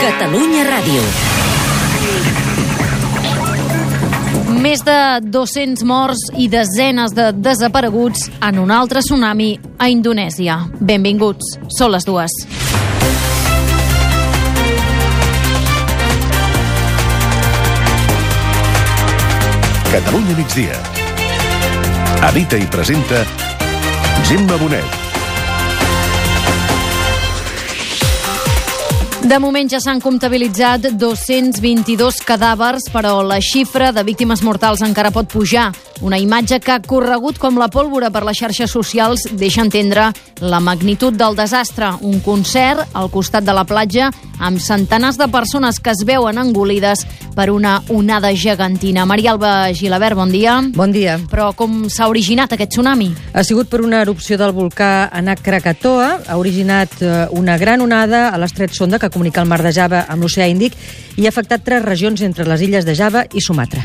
Catalunya Ràdio. Més de 200 morts i desenes de desapareguts en un altre tsunami a Indonèsia. Benvinguts, són les dues. Catalunya migdia. Edita i presenta Gemma Bonet. De moment ja s'han comptabilitzat 222 cadàvers, però la xifra de víctimes mortals encara pot pujar. Una imatge que ha corregut com la pólvora per les xarxes socials deixa entendre la magnitud del desastre. Un concert al costat de la platja amb centenars de persones que es veuen engolides per una onada gegantina. Maria Alba Gilabert, bon dia. Bon dia. Però com s'ha originat aquest tsunami? Ha sigut per una erupció del volcà Anak Krakatoa. Ha originat eh, una gran onada a l'estret Sonda que comunica el mar de Java amb l'oceà Índic i ha afectat tres regions entre les illes de Java i Sumatra.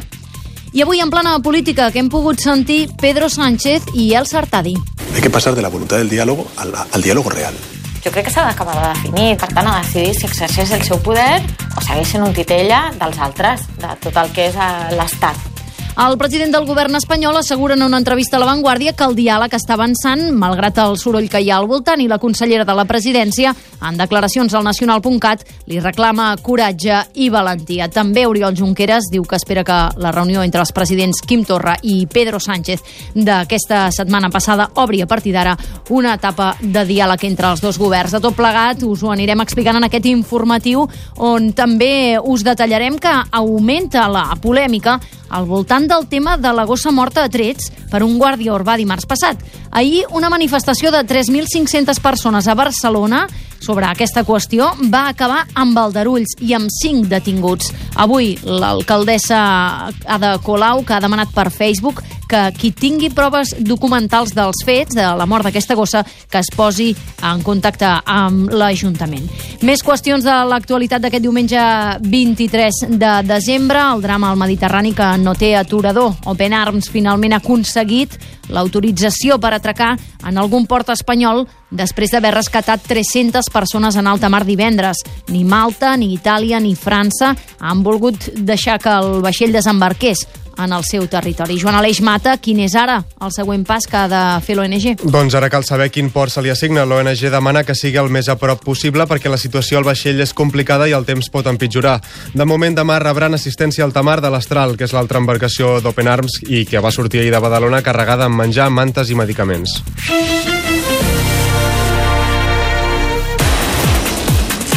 I avui en plana política que hem pogut sentir Pedro Sánchez i El Sartadi. Hay que pasar de la voluntad del diálogo al, al diálogo real. Jo crec que s'ha d'acabar de definir, per tant, a decidir si exerceix el seu poder o segueix sent un titella dels altres, de tot el que és eh, l'Estat. El president del govern espanyol assegura en una entrevista a La Vanguardia que el diàleg està avançant, malgrat el soroll que hi ha al voltant, i la consellera de la presidència, en declaracions al Nacional.cat, li reclama coratge i valentia. També Oriol Junqueras diu que espera que la reunió entre els presidents Quim Torra i Pedro Sánchez d'aquesta setmana passada obri a partir d'ara una etapa de diàleg entre els dos governs. De tot plegat, us ho anirem explicant en aquest informatiu, on també us detallarem que augmenta la polèmica al voltant del tema de la gossa morta a trets per un guàrdia urbà dimarts passat. Ahir, una manifestació de 3.500 persones a Barcelona sobre aquesta qüestió va acabar amb aldarulls i amb cinc detinguts. Avui, l'alcaldessa Ada Colau, que ha demanat per Facebook que qui tingui proves documentals dels fets, de la mort d'aquesta gossa, que es posi en contacte amb l'Ajuntament. Més qüestions de l'actualitat d'aquest diumenge 23 de desembre, el drama al Mediterrani que no té aturador. Open Arms finalment ha aconseguit l'autorització per atracar en algun port espanyol després d'haver rescatat 300 persones en alta mar divendres. Ni Malta, ni Itàlia, ni França han volgut deixar que el vaixell desembarqués en el seu territori. Joan Aleix Mata, quin és ara el següent pas que ha de fer l'ONG? Doncs ara cal saber quin port se li assigna. L'ONG demana que sigui el més a prop possible perquè la situació al vaixell és complicada i el temps pot empitjorar. De moment, demà rebran assistència al Tamar de l'Astral, que és l'altra embarcació d'Open Arms i que va sortir ahir de Badalona carregada amb menjar, mantes i medicaments.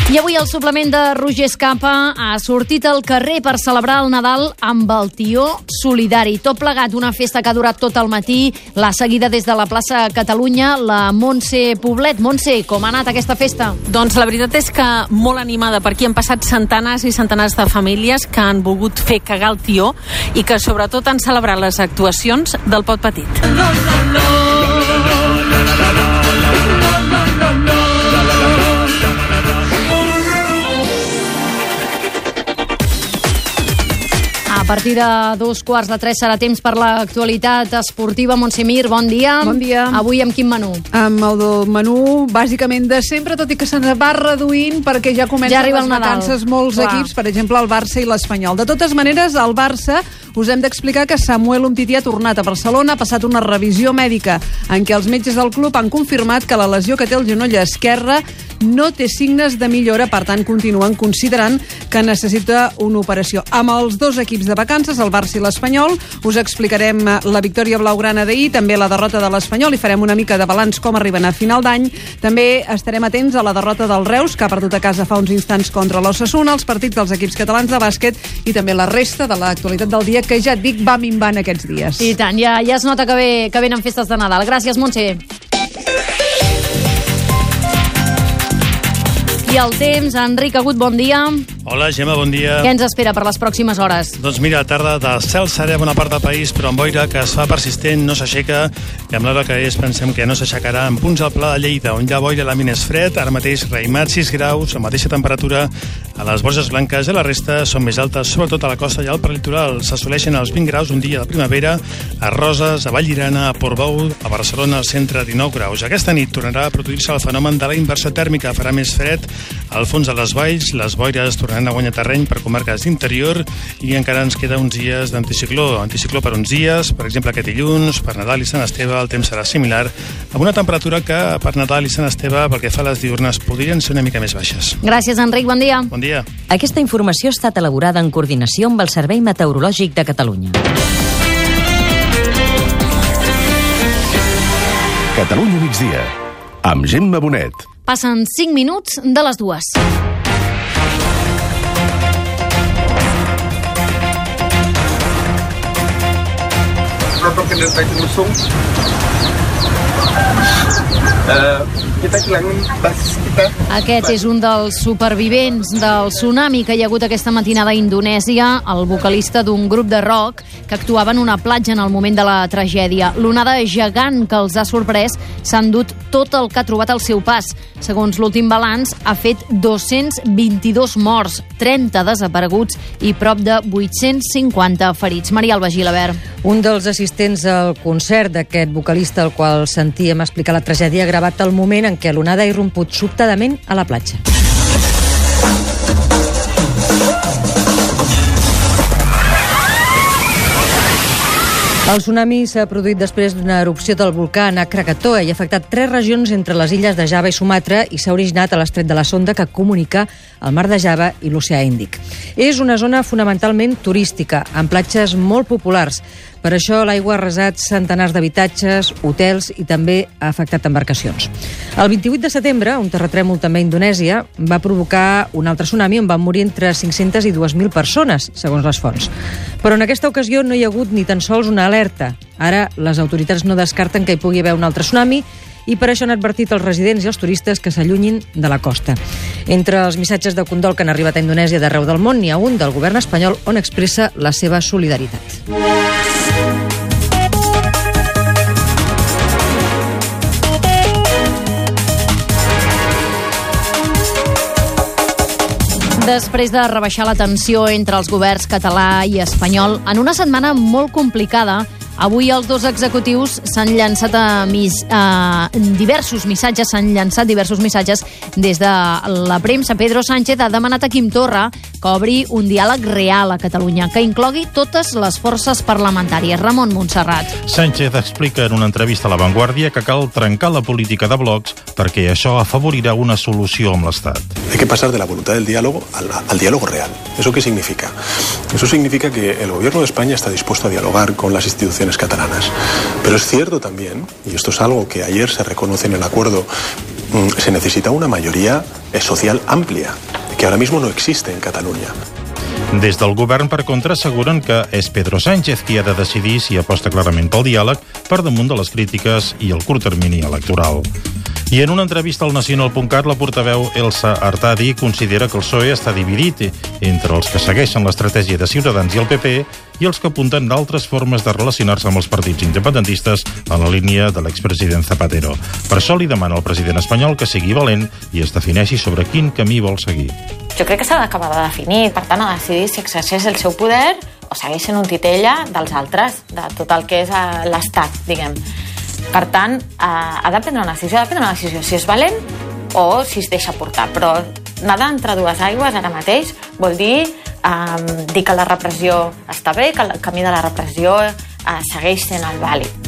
I avui el suplement de Roger Escapa ha sortit al carrer per celebrar el Nadal amb el Tió Solidari. Tot plegat, una festa que ha durat tot el matí, l'ha seguida des de la plaça Catalunya, la Montse Poblet. Montse, com ha anat aquesta festa? Doncs la veritat és que molt animada, per aquí han passat centenars i centenars de famílies que han volgut fer cagar el tió i que sobretot han celebrat les actuacions del Pot Petit. A partir de dos quarts de tres serà temps per l'actualitat esportiva. Montse Mir, bon dia. Bon dia. Avui amb quin menú? Amb el del menú bàsicament de sempre, tot i que se'ns va reduint perquè ja comencen Ja les vacances molts Clar. equips, per exemple el Barça i l'Espanyol. De totes maneres, el Barça us hem d'explicar que Samuel Umtiti ha tornat a Barcelona, ha passat una revisió mèdica en què els metges del club han confirmat que la lesió que té el genoll esquerre no té signes de millora, per tant continuen considerant que necessita una operació. Amb els dos equips de vacances, el Barça i l'Espanyol, us explicarem la victòria blaugrana d'ahir, també la derrota de l'Espanyol i farem una mica de balanç com arriben a final d'any. També estarem atents a la derrota del Reus, que ha perdut a casa fa uns instants contra l'Ossassuna, els partits dels equips catalans de bàsquet i també la resta de l'actualitat del dia, que ja et dic, va minvant aquests dies. I tant, ja, ja es nota que, ve, que venen festes de Nadal. Gràcies, Montse. I el temps, Enric Agut, bon dia. Hola, Gemma, bon dia. Què ens espera per les pròximes hores? Doncs mira, tarda de cel serè a bona part del país, però amb boira que es fa persistent, no s'aixeca, i amb l'hora que és pensem que no s'aixecarà en punts al Pla de Lleida, on hi ha boira l'àmbit és fred, ara mateix reimat 6 graus, la mateixa temperatura a les Borges Blanques i la resta són més altes, sobretot a la costa i al prelitoral. S'assoleixen els 20 graus un dia de primavera a Roses, a Vallirana, a Portbou, a Barcelona, al centre 19 graus. Aquesta nit tornarà a produir-se el fenomen de la inversió tèrmica, farà més fred al fons de les valls, les boires tornaran a guanyar terreny per comarques d'interior i encara ens queda uns dies d'anticicló. Anticicló per uns dies, per exemple aquest dilluns, per Nadal i Sant Esteve el temps serà similar, amb una temperatura que per Nadal i Sant Esteve pel que fa a les diurnes podrien ser una mica més baixes. Gràcies, Enric. Bon dia. Bon dia. Aquesta informació ha estat elaborada en coordinació amb el Servei Meteorològic de Catalunya. Catalunya migdia, amb Gemma Bonet. Passen 5 minuts de les dues. Uh, kita kehilangan bas kita. Aquest és un dels supervivents del tsunami que hi ha hagut aquesta matinada a Indonèsia, el vocalista d'un grup de rock que actuava en una platja en el moment de la tragèdia. L'onada gegant que els ha sorprès s'ha endut tot el que ha trobat al seu pas. Segons l'últim balanç, ha fet 222 morts, 30 desapareguts i prop de 850 ferits. Maria Alba Gilabert. Un dels assistents al concert d'aquest vocalista al qual sentíem explicar la tragèdia ha gravat el moment en què l'onada ha irromput sobtadament a la platja. El tsunami s'ha produït després d'una erupció del volcà a Krakatoa i ha afectat tres regions entre les illes de Java i Sumatra i s'ha originat a l'estret de la Sonda que comunica el mar de Java i l'oceà Índic. És una zona fonamentalment turística, amb platges molt populars. Per això l'aigua ha resat centenars d'habitatges, hotels i també ha afectat embarcacions. El 28 de setembre, un terratrèmol també a Indonèsia va provocar un altre tsunami on van morir entre 500 i 2.000 persones, segons les fonts. Però en aquesta ocasió no hi ha hagut ni tan sols una alerta. Ara les autoritats no descarten que hi pugui haver un altre tsunami i per això han advertit els residents i els turistes que s'allunyin de la costa. Entre els missatges de condol que han arribat a Indonèsia d'arreu del món, n'hi ha un del govern espanyol on expressa la seva solidaritat. Després de rebaixar la tensió entre els governs català i espanyol, en una setmana molt complicada, Avui els dos executius s'han llançat a, mis, a diversos missatges, s'han llançat diversos missatges des de la premsa. Pedro Sánchez ha demanat a Quim Torra que obri un diàleg real a Catalunya, que inclogui totes les forces parlamentàries. Ramon Montserrat. Sánchez explica en una entrevista a La Vanguardia que cal trencar la política de blocs perquè això afavorirà una solució amb l'Estat. Hay que pasar de la voluntad del diálogo al, al diálogo real. ¿Eso qué significa? Eso significa que el gobierno de España está dispuesto a dialogar con las instituciones catalanas. Pero es cierto también, y esto es algo que ayer se reconoce en el acuerdo, mm, se necesita una mayoría social amplia, que ahora mismo no existe en Cataluña. Des del govern, per contra, asseguren que és Pedro Sánchez qui ha de decidir si aposta clarament pel diàleg per damunt de les crítiques i el curt termini electoral. I en una entrevista al Nacional.cat, la portaveu Elsa Artadi considera que el PSOE està dividit entre els que segueixen l'estratègia de Ciutadans i el PP i els que apunten d'altres formes de relacionar-se amb els partits independentistes en la línia de l'expresident Zapatero. Per això li demana al president espanyol que sigui valent i es defineixi sobre quin camí vol seguir. Jo crec que s'ha d'acabar de definir, per tant, a decidir si exerceix el seu poder o segueix sent un titella dels altres, de tot el que és eh, l'Estat, diguem. Per tant, eh, ha de prendre una decisió, ha de prendre una decisió si és valent o si es deixa portar, però nedar entre dues aigües ara mateix vol dir eh, dir que la repressió està bé, que el camí de la repressió eh, segueix sent el vàlid.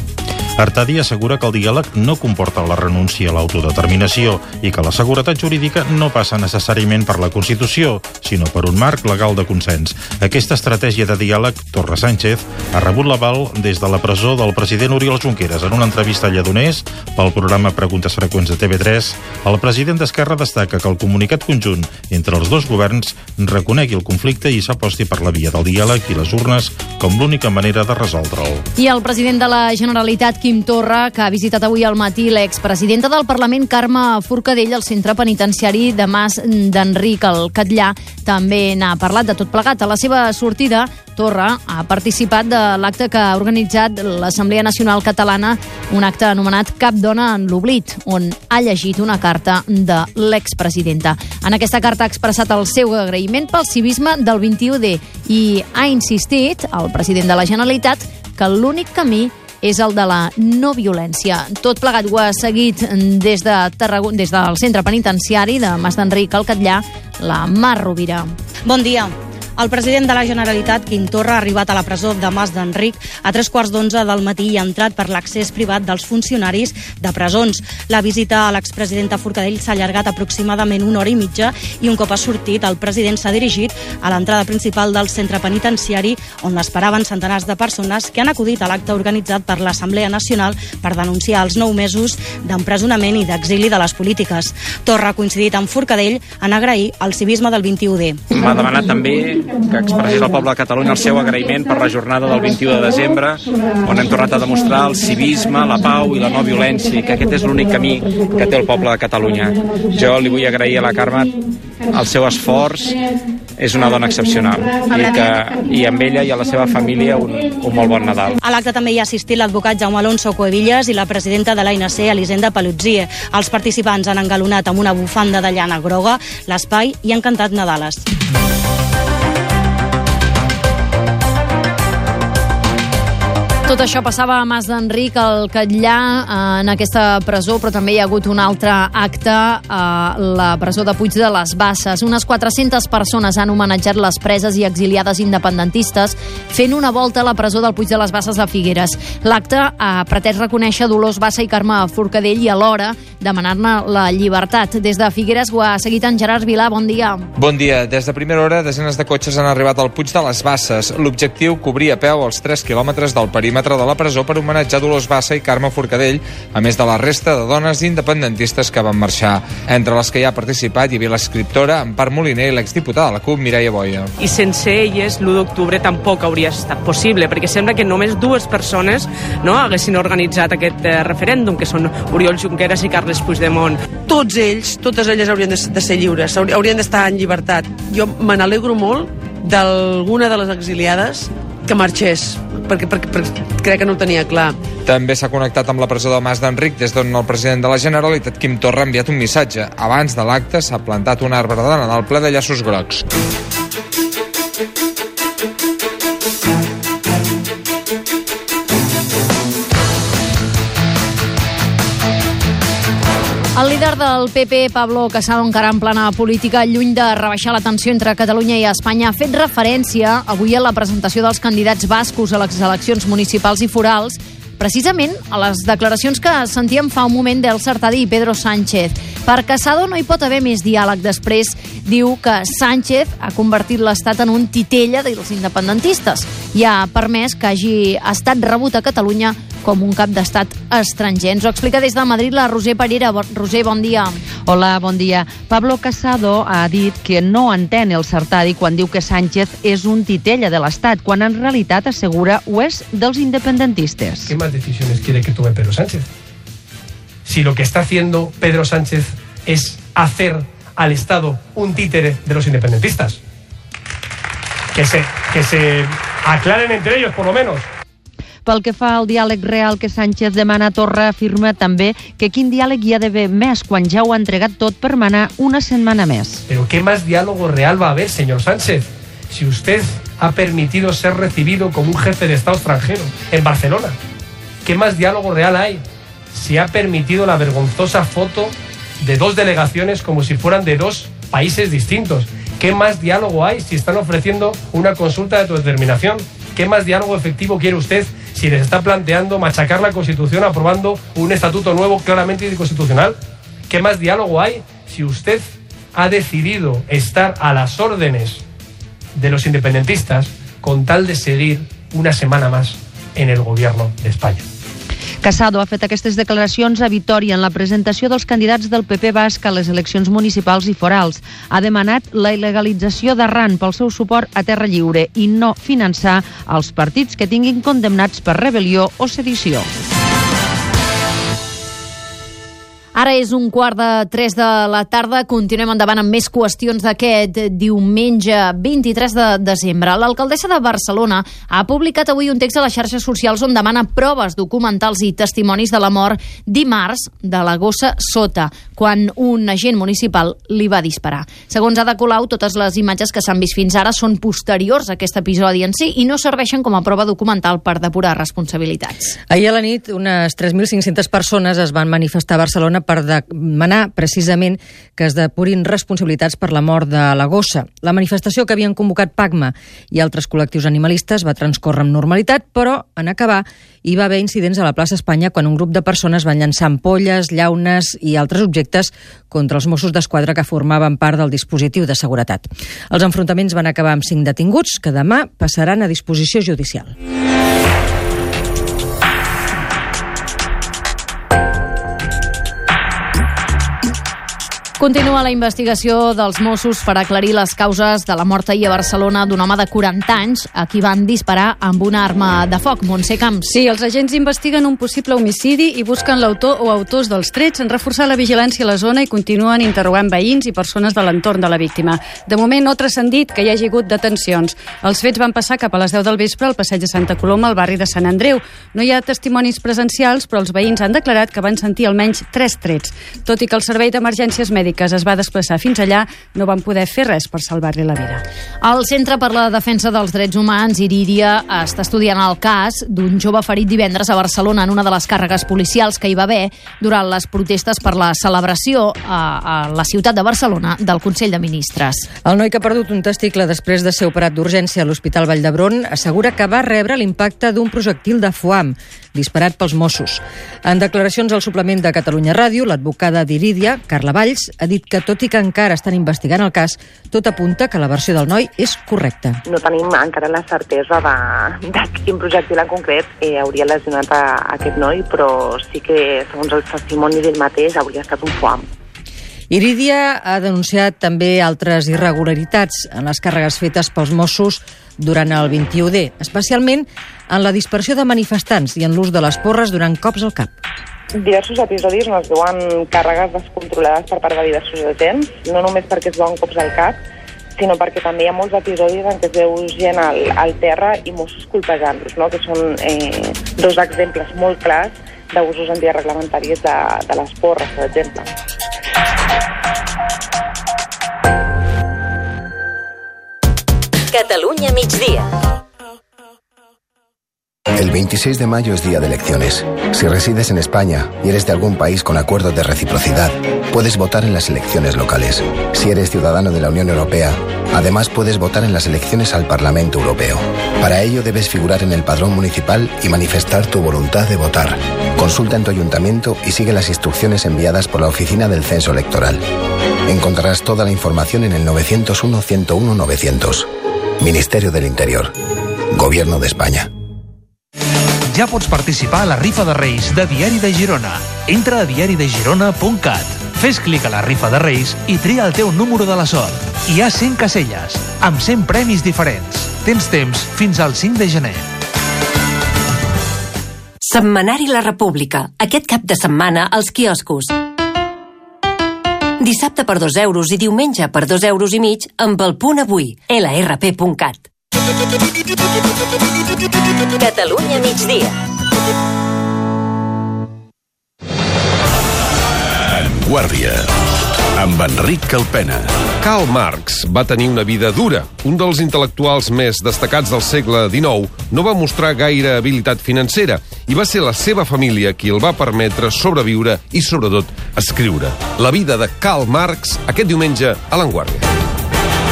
Artadi assegura que el diàleg no comporta la renúncia a l'autodeterminació i que la seguretat jurídica no passa necessàriament per la Constitució, sinó per un marc legal de consens. Aquesta estratègia de diàleg, Torra Sánchez, ha rebut l'aval des de la presó del president Oriol Junqueras. En una entrevista a Lledoners, pel programa Preguntes Freqüents de TV3, el president d'Esquerra destaca que el comunicat conjunt entre els dos governs reconegui el conflicte i s'aposti per la via del diàleg i les urnes com l'única manera de resoldre'l. I el president de la Generalitat, Quim Torra, que ha visitat avui al matí l'expresidenta del Parlament, Carme Forcadell, al centre penitenciari de Mas d'Enric, el Catllà. També n'ha parlat de tot plegat. A la seva sortida, Torra ha participat de l'acte que ha organitzat l'Assemblea Nacional Catalana, un acte anomenat Cap dona en l'oblit, on ha llegit una carta de l'expresidenta. En aquesta carta ha expressat el seu agraïment pel civisme del 21D i ha insistit, el president de la Generalitat, que l'únic camí és el de la no violència. Tot plegat ho ha seguit des, de Tarragona, des del centre penitenciari de Mas d'Enric al Catllà, la Mar Rovira. Bon dia. El president de la Generalitat, Quim Torra, ha arribat a la presó de Mas d'Enric a tres quarts d'onze del matí i ha entrat per l'accés privat dels funcionaris de presons. La visita a l'expresidenta Forcadell s'ha allargat aproximadament una hora i mitja i un cop ha sortit, el president s'ha dirigit a l'entrada principal del centre penitenciari on l'esperaven centenars de persones que han acudit a l'acte organitzat per l'Assemblea Nacional per denunciar els nou mesos d'empresonament i d'exili de les polítiques. Torra ha coincidit amb Forcadell en agrair el civisme del 21D. M'ha demanat també que expressés al poble de Catalunya el seu agraïment per la jornada del 21 de desembre, on hem tornat a demostrar el civisme, la pau i la no violència, i que aquest és l'únic camí que té el poble de Catalunya. Jo li vull agrair a la Carme el seu esforç, és una dona excepcional i, que, i amb ella i a la seva família un, un molt bon Nadal. A l'acte també hi ha assistit l'advocat Jaume Alonso Coevillas i la presidenta de l'ANC, Elisenda Paluzzie. Els participants han engalonat amb una bufanda de llana groga l'espai i han cantat Nadales. Tot això passava a Mas d'Enric, al Catllà, en aquesta presó, però també hi ha hagut un altre acte a la presó de Puig de les Basses. Unes 400 persones han homenatjat les preses i exiliades independentistes fent una volta a la presó del Puig de les Basses de Figueres. L'acte ha pretès reconèixer Dolors Bassa i Carme Forcadell i alhora demanar-ne la llibertat. Des de Figueres ho ha seguit en Gerard Vilà. Bon dia. Bon dia. Des de primera hora, desenes de cotxes han arribat al Puig de les Basses. L'objectiu, cobrir a peu els 3 quilòmetres del perímetre perímetre de la presó per homenatjar Dolors Bassa i Carme Forcadell, a més de la resta de dones independentistes que van marxar. Entre les que hi ha participat hi havia l'escriptora Empar Moliner i l'exdiputada de la CUP, Mireia Boia. I sense elles l'1 d'octubre tampoc hauria estat possible, perquè sembla que només dues persones no, haguessin organitzat aquest eh, referèndum, que són Oriol Junqueras i Carles Puigdemont. Tots ells, totes elles haurien de, de ser lliures, haurien d'estar en llibertat. Jo me n'alegro molt d'alguna de les exiliades que marxés, perquè, perquè, perquè crec que no ho tenia clar. També s'ha connectat amb la presó de Mas d'Enric, des d'on el president de la Generalitat, Quim Torra, ha enviat un missatge. Abans de l'acte s'ha plantat un arbre de Nadal ple de llaços grocs. Líder del PP, Pablo Casado, encara en plana política, lluny de rebaixar la tensió entre Catalunya i Espanya, ha fet referència avui a la presentació dels candidats bascos a les eleccions municipals i forals precisament a les declaracions que sentíem fa un moment del Sartadi i Pedro Sánchez. Per Casado no hi pot haver més diàleg després. Diu que Sánchez ha convertit l'Estat en un titella dels independentistes i ha permès que hagi estat rebut a Catalunya com un cap d'estat estranger. Ens ho explica des de Madrid la Roser Parera. Roser, bon dia. Hola, bon dia. Pablo Casado ha dit que no entén el Sartadi quan diu que Sánchez és un titella de l'Estat, quan en realitat assegura ho és dels independentistes. ¿Qué más decisiones quiere que tome Pedro Sánchez? Si lo que está haciendo Pedro Sánchez es hacer al Estado un títere de los independentistas. Que se, que se aclaren entre ellos, por lo menos. Pel que fa al diàleg real que Sánchez demana a Torra, afirma també que quin diàleg hi ha d'haver més quan ja ho ha entregat tot per manar una setmana més. Pero ¿qué más diálogo real va a haber, señor Sánchez? Si usted ha permitido ser recibido como un jefe de Estado extranjero en Barcelona, ¿qué más diálogo real hay? Si ha permitido la vergonzosa foto de dos delegaciones como si fueran de dos países distintos. ¿Qué más diálogo hay si están ofreciendo una consulta de autodeterminación? ¿Qué más diálogo efectivo quiere usted si les está planteando machacar la Constitución aprobando un estatuto nuevo claramente inconstitucional? ¿Qué más diálogo hay si usted ha decidido estar a las órdenes de los independentistas con tal de seguir una semana más en el gobierno de España? Casado ha fet aquestes declaracions a Vitoria en la presentació dels candidats del PP basc a les eleccions municipals i forals. Ha demanat la il·legalització d'Arran pel seu suport a Terra Lliure i no finançar els partits que tinguin condemnats per rebel·lió o sedició. Ara és un quart de 3 de la tarda. Continuem endavant amb més qüestions d'aquest diumenge 23 de desembre. L'alcaldessa de Barcelona ha publicat avui un text a les xarxes socials on demana proves documentals i testimonis de la mort dimarts de la gossa Sota, quan un agent municipal li va disparar. Segons Ada Colau, totes les imatges que s'han vist fins ara són posteriors a aquest episodi en si i no serveixen com a prova documental per depurar responsabilitats. Ahir a la nit, unes 3.500 persones es van manifestar a Barcelona per demanar precisament que es depurin responsabilitats per la mort de la gossa. La manifestació que havien convocat PACMA i altres col·lectius animalistes va transcórrer amb normalitat, però en acabar hi va haver incidents a la plaça Espanya quan un grup de persones van llançar ampolles, llaunes i altres objectes contra els Mossos d'Esquadra que formaven part del dispositiu de seguretat. Els enfrontaments van acabar amb cinc detinguts que demà passaran a disposició judicial. Continua la investigació dels Mossos per aclarir les causes de la mort ahir a Barcelona d'un home de 40 anys a qui van disparar amb una arma de foc. Montse Camps. Sí, els agents investiguen un possible homicidi i busquen l'autor o autors dels trets en reforçar la vigilància a la zona i continuen interrogant veïns i persones de l'entorn de la víctima. De moment no ha transcendit que hi hagi hagut detencions. Els fets van passar cap a les 10 del vespre al passeig de Santa Coloma al barri de Sant Andreu. No hi ha testimonis presencials, però els veïns han declarat que van sentir almenys tres trets. Tot i que el servei d'emergències mèdiques mèdiques es va desplaçar fins allà, no van poder fer res per salvar-li la vida. El Centre per la Defensa dels Drets Humans, Irídia, està estudiant el cas d'un jove ferit divendres a Barcelona en una de les càrregues policials que hi va haver durant les protestes per la celebració a, a la ciutat de Barcelona del Consell de Ministres. El noi que ha perdut un testicle després de ser operat d'urgència a l'Hospital Vall d'Hebron assegura que va rebre l'impacte d'un projectil de foam disparat pels Mossos. En declaracions al suplement de Catalunya Ràdio, l'advocada d'Irídia, Carla Valls, ha dit que tot i que encara estan investigant el cas, tot apunta que la versió del noi és correcta. No tenim encara la certesa de, de quin projectil en concret eh, hauria lesionat a, a aquest noi, però sí que, segons el testimoni d'ell mateix, hauria estat un foam. Irídia ha denunciat també altres irregularitats en les càrregues fetes pels Mossos durant el 21D, especialment en la dispersió de manifestants i en l'ús de les porres durant cops al cap. Diversos episodis on es veuen càrregues descontrolades per part de diversos agents, no només perquè es veuen cops al cap, sinó perquè també hi ha molts episodis en què es veu gent al, al terra i Mossos colpejant-los, no? que són eh, dos exemples molt clars d'usos antireglamentaris de, de les porres, per exemple. Catalunya migdia. El 26 de mayo es día de elecciones. Si resides en España y eres de algún país con acuerdo de reciprocidad, puedes votar en las elecciones locales. Si eres ciudadano de la Unión Europea, además puedes votar en las elecciones al Parlamento Europeo. Para ello debes figurar en el padrón municipal y manifestar tu voluntad de votar. Consulta en tu ayuntamiento y sigue las instrucciones enviadas por la Oficina del Censo Electoral. Encontrarás toda la información en el 901 101 900. Ministerio del Interior. Gobierno de España. Ja pots participar a la rifa de Reis de Diari de Girona. Entra a diaridegirona.cat. Fes clic a la rifa de Reis i tria el teu número de la sort. Hi ha 100 caselles, amb 100 premis diferents. Tens temps fins al 5 de gener. Setmanari La República. Aquest cap de setmana als quioscos. Dissabte per 2 euros i diumenge per 2 euros i mig amb el punt avui. lrp.cat. Catalunya migdia. Guàrdia, amb Enric Calpena. Karl Marx va tenir una vida dura. Un dels intel·lectuals més destacats del segle XIX no va mostrar gaire habilitat financera i va ser la seva família qui el va permetre sobreviure i, sobretot, escriure. La vida de Karl Marx aquest diumenge a l'Enguàrdia.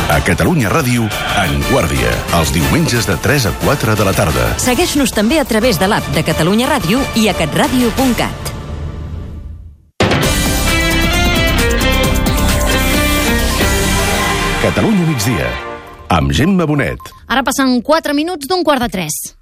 A Catalunya Ràdio, en Guàrdia, els diumenges de 3 a 4 de la tarda. Segueix-nos també a través de l'app de Catalunya Ràdio i a catradio.cat. Catalunya migdia, amb Gemma Bonet. Ara passen 4 minuts d'un quart de 3.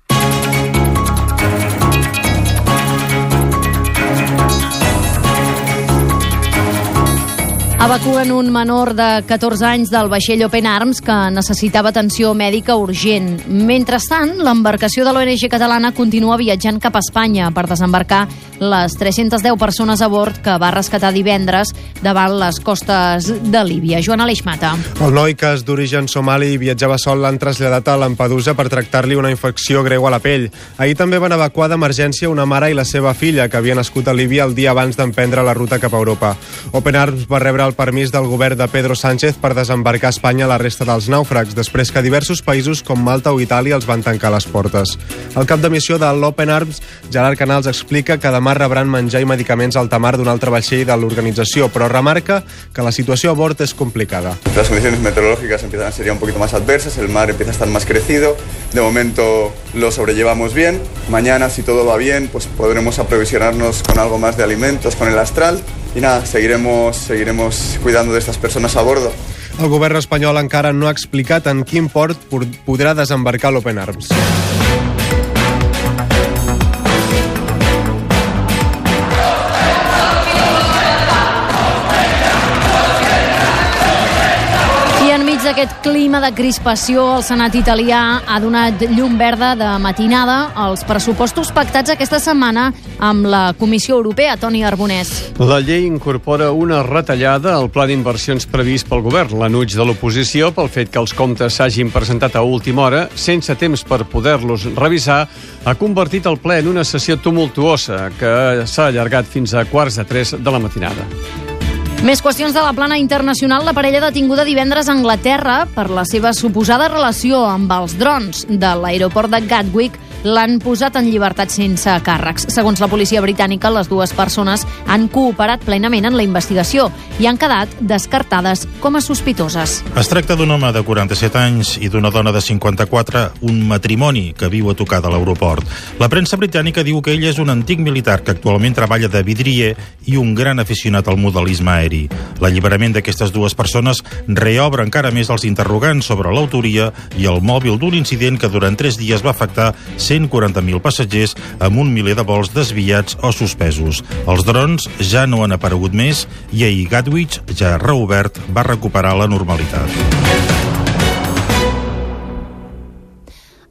Evacuen un menor de 14 anys del vaixell Open Arms que necessitava atenció mèdica urgent. Mentrestant, l'embarcació de l'ONG catalana continua viatjant cap a Espanya per desembarcar les 310 persones a bord que va rescatar divendres davant les costes de Líbia. Joan Aleix Mata. El noi, que és d'origen somali i viatjava sol, l'han traslladat a Lampedusa per tractar-li una infecció greu a la pell. Ahir també van evacuar d'emergència una mare i la seva filla, que havia nascut a Líbia el dia abans d'emprendre la ruta cap a Europa. Open Arms va rebre el permís del govern de Pedro Sánchez per desembarcar a Espanya la resta dels nàufrags, després que diversos països com Malta o Itàlia els van tancar les portes. El cap de missió de l'Open Arms, Gerard Canals, explica que demà rebran menjar i medicaments al tamar d'un altre vaixell de l'organització, però remarca que la situació a bord és complicada. Las condiciones meteorológicas empiezan a ser un poquito más adversas, el mar empieza a estar más crecido, de momento lo sobrellevamos bien, mañana si todo va bien pues podremos aprovisionarnos con algo más de alimentos, con el astral y nada, seguiremos, seguiremos cuidando de estas personas a bordo. El govern espanyol encara no ha explicat en quin port podrà desembarcar l'Open Arms. Enmig d'aquest clima de crispació, el Senat italià ha donat llum verda de matinada als pressupostos pactats aquesta setmana amb la Comissió Europea, Toni Arbonès. La llei incorpora una retallada al pla d'inversions previst pel govern. L'anuig de l'oposició, pel fet que els comptes s'hagin presentat a última hora, sense temps per poder-los revisar, ha convertit el ple en una sessió tumultuosa que s'ha allargat fins a quarts de tres de la matinada. Més qüestions de la plana internacional. La parella detinguda divendres a Anglaterra per la seva suposada relació amb els drons de l'aeroport de Gatwick l'han posat en llibertat sense càrrecs. Segons la policia britànica, les dues persones han cooperat plenament en la investigació i han quedat descartades com a sospitoses. Es tracta d'un home de 47 anys i d'una dona de 54, un matrimoni que viu a tocar de l'aeroport. La premsa britànica diu que ell és un antic militar que actualment treballa de vidrier i un gran aficionat al modelisme aeri. L'alliberament d'aquestes dues persones reobre encara més els interrogants sobre l'autoria i el mòbil d'un incident que durant tres dies va afectar 140.000 passatgers amb un miler de vols desviats o suspesos. Els drons ja no han aparegut més i ahir Gatwick, ja reobert, va recuperar la normalitat.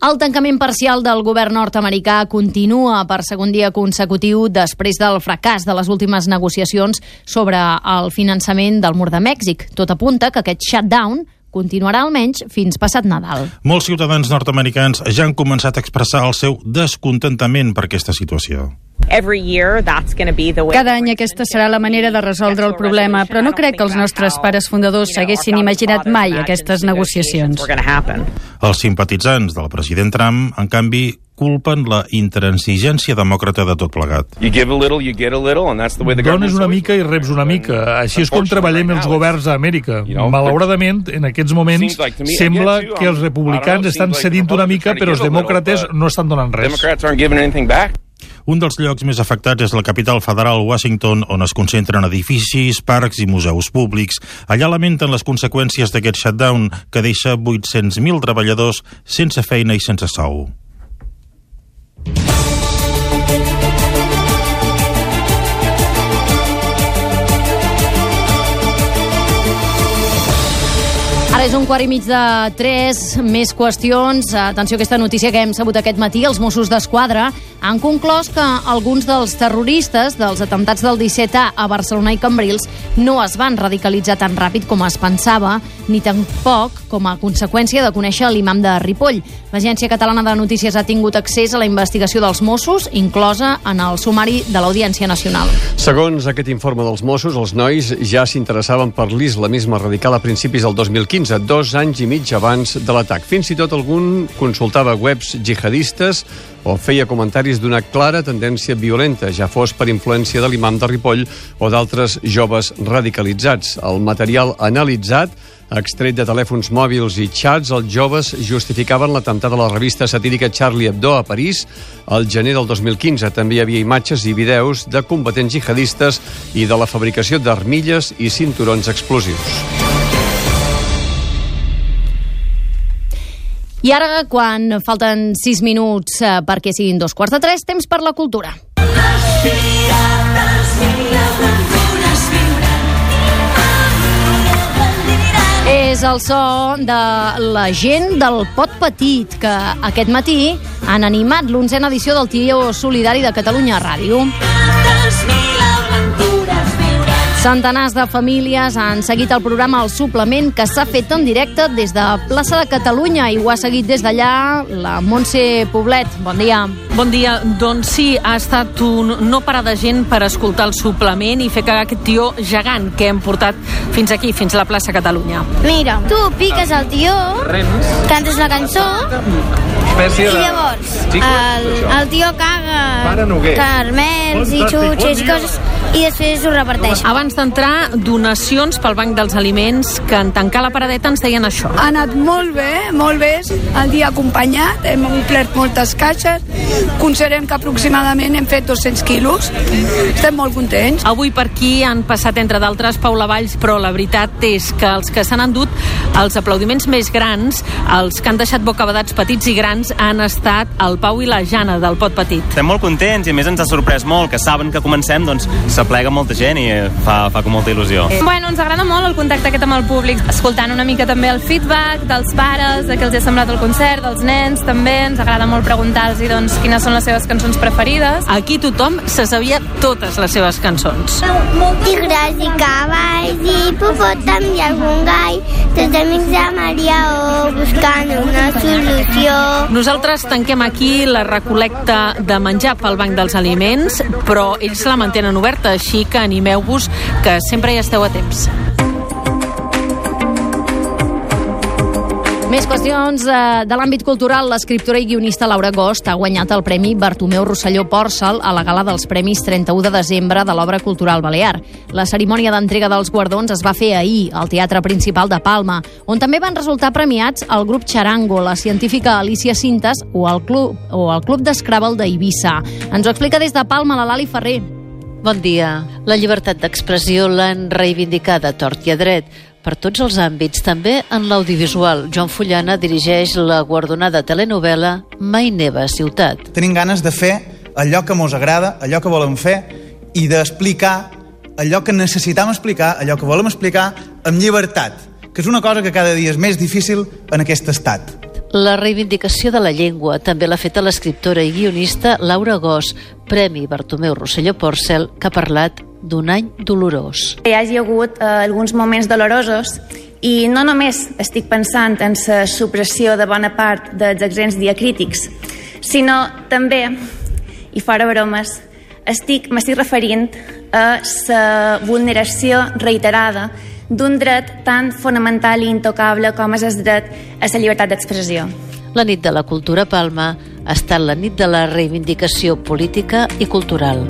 El tancament parcial del govern nord-americà continua per segon dia consecutiu després del fracàs de les últimes negociacions sobre el finançament del mur de Mèxic. Tot apunta que aquest shutdown continuarà almenys fins passat Nadal. Molts ciutadans nord-americans ja han començat a expressar el seu descontentament per aquesta situació. Cada any aquesta serà la manera de resoldre el problema, però no crec que els nostres pares fundadors s'haguessin imaginat mai aquestes negociacions. Els simpatitzants del president Trump, en canvi, culpen la intransigència demòcrata de tot plegat. Dones una mica i reps una mica. Així és com treballem els governs a Amèrica. Malauradament, en aquests moments, sembla que els republicans estan cedint una mica, però els demòcrates no estan donant res. Un dels llocs més afectats és la capital federal, Washington, on es concentren edificis, parcs i museus públics. Allà lamenten les conseqüències d'aquest shutdown que deixa 800.000 treballadors sense feina i sense sou. Bye. És un quart i mig de tres, més qüestions. Atenció a aquesta notícia que hem sabut aquest matí. Els Mossos d'Esquadra han conclòs que alguns dels terroristes dels atemptats del 17A a Barcelona i Cambrils no es van radicalitzar tan ràpid com es pensava, ni tampoc com a conseqüència de conèixer l'imam de Ripoll. L'Agència Catalana de Notícies ha tingut accés a la investigació dels Mossos, inclosa en el sumari de l'Audiència Nacional. Segons aquest informe dels Mossos, els nois ja s'interessaven per l'islamisme radical a principis del 2015 fins a dos anys i mig abans de l'atac. Fins i tot algun consultava webs jihadistes o feia comentaris d'una clara tendència violenta, ja fos per influència de l'imam de Ripoll o d'altres joves radicalitzats. El material analitzat Extret de telèfons mòbils i xats, els joves justificaven l'atemptat de la revista satírica Charlie Hebdo a París el gener del 2015. També hi havia imatges i videus de combatents jihadistes i de la fabricació d'armilles i cinturons explosius. I ara, quan falten 6 minuts eh, perquè siguin dos quarts de tres, temps per la cultura. és el so de la gent del Pot Petit, que aquest matí han animat l'onzena edició del Tio Solidari de Catalunya Ràdio. Centenars de famílies han seguit el programa El Suplement, que s'ha fet en directe des de plaça de Catalunya i ho ha seguit des d'allà la Montse Poblet. Bon dia. Bon dia. Doncs sí, ha estat un no parar de gent per escoltar el suplement i fer cagar aquest tió gegant que hem portat fins aquí, fins a la plaça Catalunya. Mira, tu piques el tió, cantes la cançó i llavors el, el tió caga caramels i xutxes i coses i després ho reparteix. Abans d'entrar, donacions pel Banc dels Aliments que en tancar la paradeta ens deien això. Ha anat molt bé, molt bé, el dia acompanyat, hem omplert moltes caixes, considerem que aproximadament hem fet 200 quilos, estem molt contents. Avui per aquí han passat, entre d'altres, Paula Valls, però la veritat és que els que s'han endut els aplaudiments més grans, els que han deixat bocabadats petits i grans, han estat el Pau i la Jana del Pot Petit. Estem molt contents i a més ens ha sorprès molt que saben que comencem, doncs s'aplega molta gent i fa, fa com molta il·lusió. Bueno, ens agrada molt el contacte aquest amb el públic, escoltant una mica també el feedback dels pares, de què els ha semblat el concert, dels nens també, ens agrada molt preguntar-los doncs, quines són les seves cançons preferides. Aquí tothom se sabia totes les seves cançons. Tigres i cavalls i hipopòtam i algun gall, tots amics de Maria O buscant una solució. Nosaltres tanquem aquí la recolecta de menjar pel Banc dels Aliments, però ells la mantenen oberta, així que animeu-vos, que sempre hi esteu a temps. Més qüestions eh, de l'àmbit cultural. L'escriptora i guionista Laura Gost ha guanyat el Premi Bartomeu Rosselló Pòrcel a la gala dels Premis 31 de desembre de l'obra cultural balear. La cerimònia d'entrega dels guardons es va fer ahir al Teatre Principal de Palma, on també van resultar premiats el grup Charango, la científica Alicia Cintas o el club, o el club d'Scrabble d'Eivissa. Ens ho explica des de Palma la Lali Ferrer. Bon dia. La llibertat d'expressió l'han reivindicat a tort i a dret per tots els àmbits, també en l'audiovisual. Joan Fullana dirigeix la guardonada telenovela Mai neva ciutat. Tenim ganes de fer allò que mos agrada, allò que volem fer i d'explicar allò que necessitam explicar, allò que volem explicar amb llibertat, que és una cosa que cada dia és més difícil en aquest estat. La reivindicació de la llengua també l'ha feta l'escriptora i guionista Laura Gós, Premi Bartomeu Rosselló Porcel, que ha parlat d'un any dolorós. Hi hagi hagut eh, alguns moments dolorosos i no només estic pensant en la supressió de bona part dels accents diacrítics, sinó també, i fora bromes, estic, m'estic referint a la vulneració reiterada d'un dret tan fonamental i intocable com és el dret a la llibertat d'expressió. La nit de la cultura Palma ha estat la nit de la reivindicació política i cultural.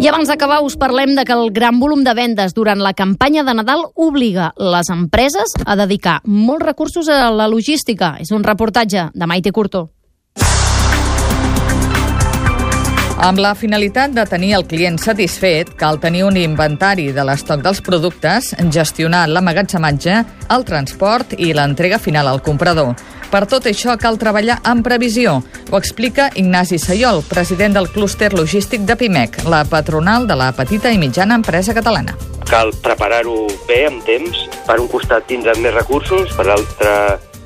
I abans d'acabar us parlem de que el gran volum de vendes durant la campanya de Nadal obliga les empreses a dedicar molts recursos a la logística. És un reportatge de Maite Curto. Amb la finalitat de tenir el client satisfet, cal tenir un inventari de l'estoc dels productes, gestionar l'amagatzematge, el transport i l'entrega final al comprador. Per tot això cal treballar amb previsió. Ho explica Ignasi Sayol, president del clúster logístic de PIMEC, la patronal de la petita i mitjana empresa catalana. Cal preparar-ho bé, amb temps. Per un costat tindre més recursos, per l'altre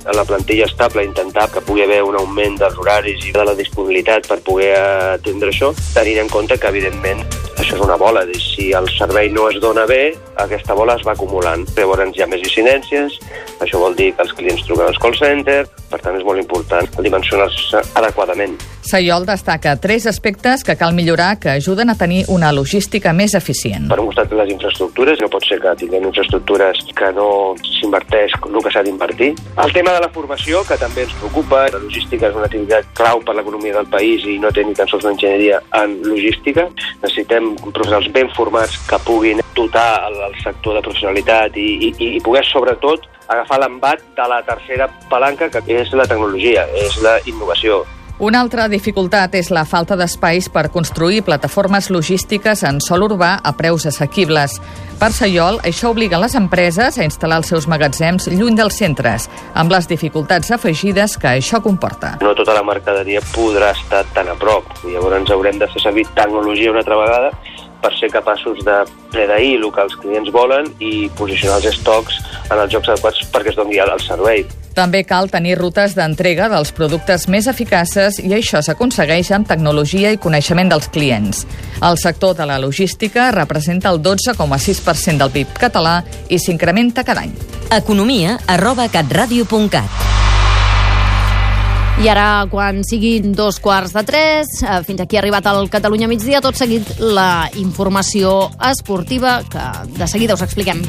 a la plantilla estable, intentar que pugui haver un augment dels horaris i de la disponibilitat per poder atendre això, tenint en compte que, evidentment, això és una bola. Si el servei no es dona bé, aquesta bola es va acumulant. Llavors hi ha més incidències, això vol dir que els clients truquen als call center, per tant és molt important dimensionar-se adequadament. Sayol destaca tres aspectes que cal millorar que ajuden a tenir una logística més eficient. Per un costat, les infraestructures. No pot ser que tinguem infraestructures que no s'inverteix el que s'ha d'invertir. El tema de la formació, que també ens preocupa. La logística és una activitat clau per l'economia del país i no té ni tan sols una enginyeria en logística. Necessitem professionals ben formats que puguin dotar el, sector de professionalitat i, i, i poder, sobretot, agafar l'embat de la tercera palanca, que és la tecnologia, és la innovació. Una altra dificultat és la falta d'espais per construir plataformes logístiques en sol urbà a preus assequibles. Per Sayol, això obliga les empreses a instal·lar els seus magatzems lluny dels centres, amb les dificultats afegides que això comporta. No tota la mercaderia podrà estar tan a prop. Llavors haurem de fer servir tecnologia una altra vegada per ser capaços de predair el que els clients volen i posicionar els estocs en els jocs adequats perquè es doni el servei. També cal tenir rutes d'entrega dels productes més eficaces i això s'aconsegueix amb tecnologia i coneixement dels clients. El sector de la logística representa el 12,6% del PIB català i s'incrementa cada any. Economia arroba catradio.cat i ara, quan siguin dos quarts de tres, eh, fins aquí ha arribat el Catalunya migdia, tot seguit la informació esportiva que de seguida us expliquem.